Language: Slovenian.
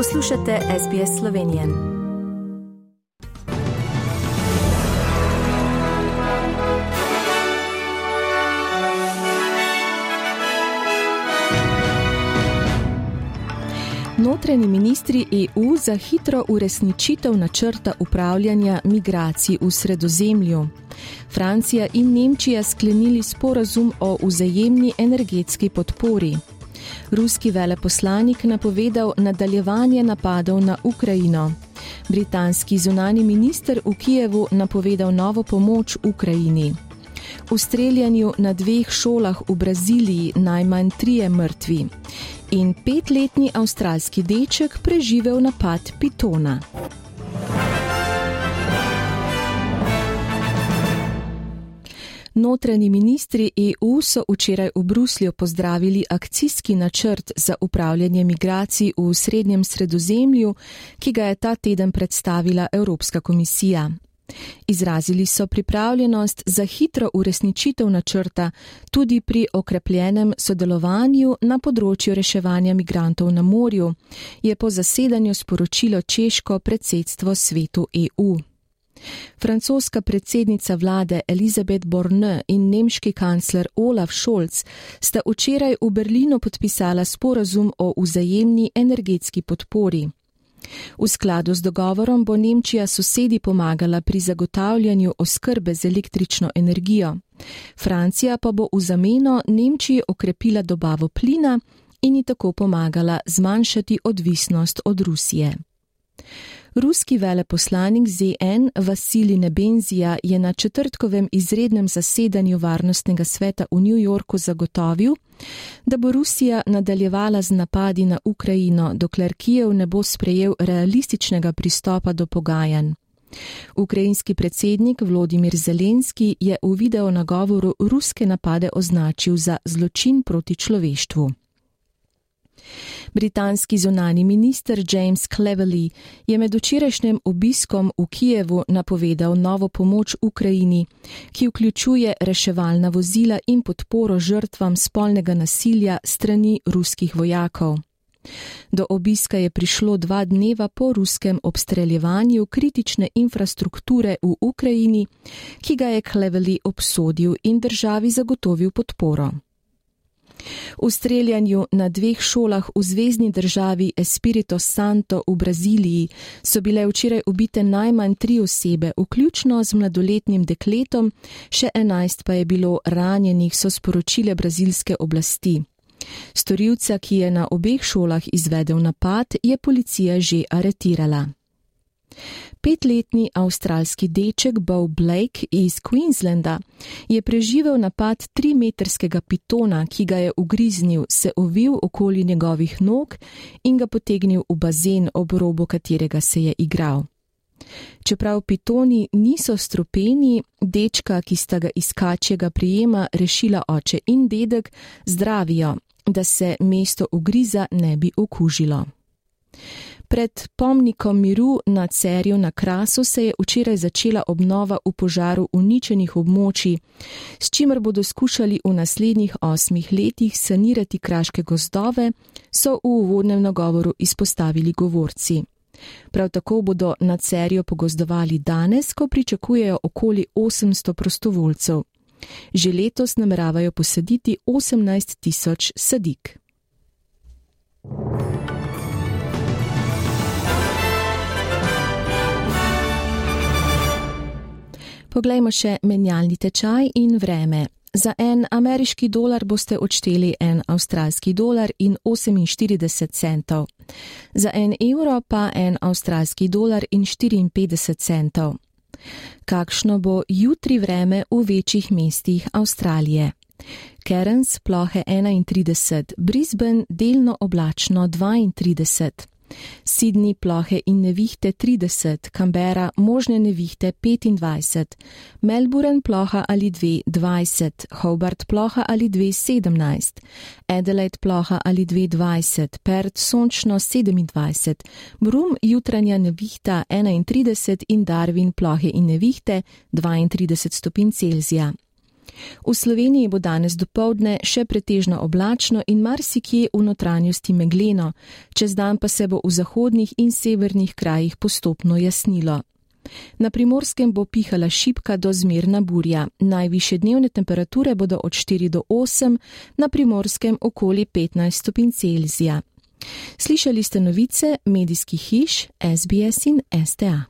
Poslušate SBS Slovenije. Notreni ministri EU za hitro uresničitev načrta upravljanja migracij v sredozemlju. Francija in Nemčija sklenili sporazum o vzajemni energetski podpori ruski veleposlanik napovedal nadaljevanje napadov na Ukrajino. Britanski zunani minister v Kijevu napovedal novo pomoč Ukrajini. V streljanju na dveh šolah v Braziliji najmanj trije mrtvi. In petletni avstralski deček preživel napad pitona. Notranji ministri EU so včeraj v Bruslju pozdravili akcijski načrt za upravljanje migracij v srednjem sredozemlju, ki ga je ta teden predstavila Evropska komisija. Izrazili so pripravljenost za hitro uresničitev načrta tudi pri okrepljenem sodelovanju na področju reševanja migrantov na morju, je po zasedanju sporočilo češko predsedstvo svetu EU. Francoska predsednica vlade Elizabeth Borne in nemški kancler Olaf Scholz sta včeraj v Berlinu podpisala sporazum o vzajemni energetski podpori. V skladu z dogovorom bo Nemčija sosedi pomagala pri zagotavljanju oskrbe z električno energijo. Francija pa bo v zameno Nemčiji okrepila dobavo plina in ji tako pomagala zmanjšati odvisnost od Rusije. Ruski veleposlanik ZN Vasili Nebenzija je na četrtkovem izrednem zasedanju Varnostnega sveta v New Yorku zagotovil, da bo Rusija nadaljevala z napadi na Ukrajino, dokler Kijev ne bo sprejel realističnega pristopa do pogajanj. Ukrajinski predsednik Vladimir Zelenski je v video nagovoru ruske napade označil za zločin proti človeštvu. Britanski zunani minister James Cleverly je med včerajšnjem obiskom v Kijevu napovedal novo pomoč Ukrajini, ki vključuje reševalna vozila in podporo žrtvam spolnega nasilja strani ruskih vojakov. Do obiska je prišlo dva dneva po ruskem obstreljevanju kritične infrastrukture v Ukrajini, ki ga je Cleverly obsodil in državi zagotovil podporo. V streljanju na dveh šolah v zvezdni državi Espirito Santo v Braziliji so bile včeraj ubite najmanj tri osebe, vključno z mladoletnim dekletom, še enajst pa je bilo ranjenih, so sporočile brazilske oblasti. Storilca, ki je na obeh šolah izvedel napad, je policija že aretirala. Petletni avstralski deček Bo Blake iz Queenslanda je preživel napad trimetrskega pitona, ki ga je ugriznil, se ovil okoli njegovih nog in ga potegnil v bazen, ob robu katerega se je igral. Čeprav pitoni niso stropeni, dečka, ki sta ga iz kačjega prijema rešila oče in dedek, zdravijo, da se mesto ugriza ne bi okužilo. Pred pomnikom miru na Cerju na Krasu se je včeraj začela obnova v požaru uničenih območij, s čimer bodo skušali v naslednjih osmih letih sanirati kraške gozdove, so v uvodnem nagovoru izpostavili govorci. Prav tako bodo na Cerju pogozdovali danes, ko pričakujejo okoli 800 prostovoljcev. Že letos nameravajo posaditi 18 tisoč sadik. Poglejmo še menjalni tečaj in vreme. Za en ameriški dolar boste odšteli en avstralski dolar in 48 centov, za en evro pa en avstralski dolar in 54 centov. Kakšno bo jutri vreme v večjih mestih Avstralije? Cairns plohe 31, Brisbane delno oblačno 32. Sydney plohe in nevihte 30, Canberra možne nevihte 25, Melbourne ploha ali 2 20, Hobart ploha ali 2 17, Adelaide ploha ali 2 20, Perth sončno 27, Brum jutranja nevihta 31 in Darwin plohe in nevihte 32 stopinj Celzija. V Sloveniji bo danes dopoldne še pretežno oblačno in marsikje v notranjosti megleno, čez dan pa se bo v zahodnih in severnih krajih postopno jasnilo. Na primorskem bo pihala šipka do zmerna burja. Najviše dnevne temperature bodo od 4 do 8, na primorskem okoli 15 stopinj Celzija. Slišali ste novice medijskih hiš SBS in STA.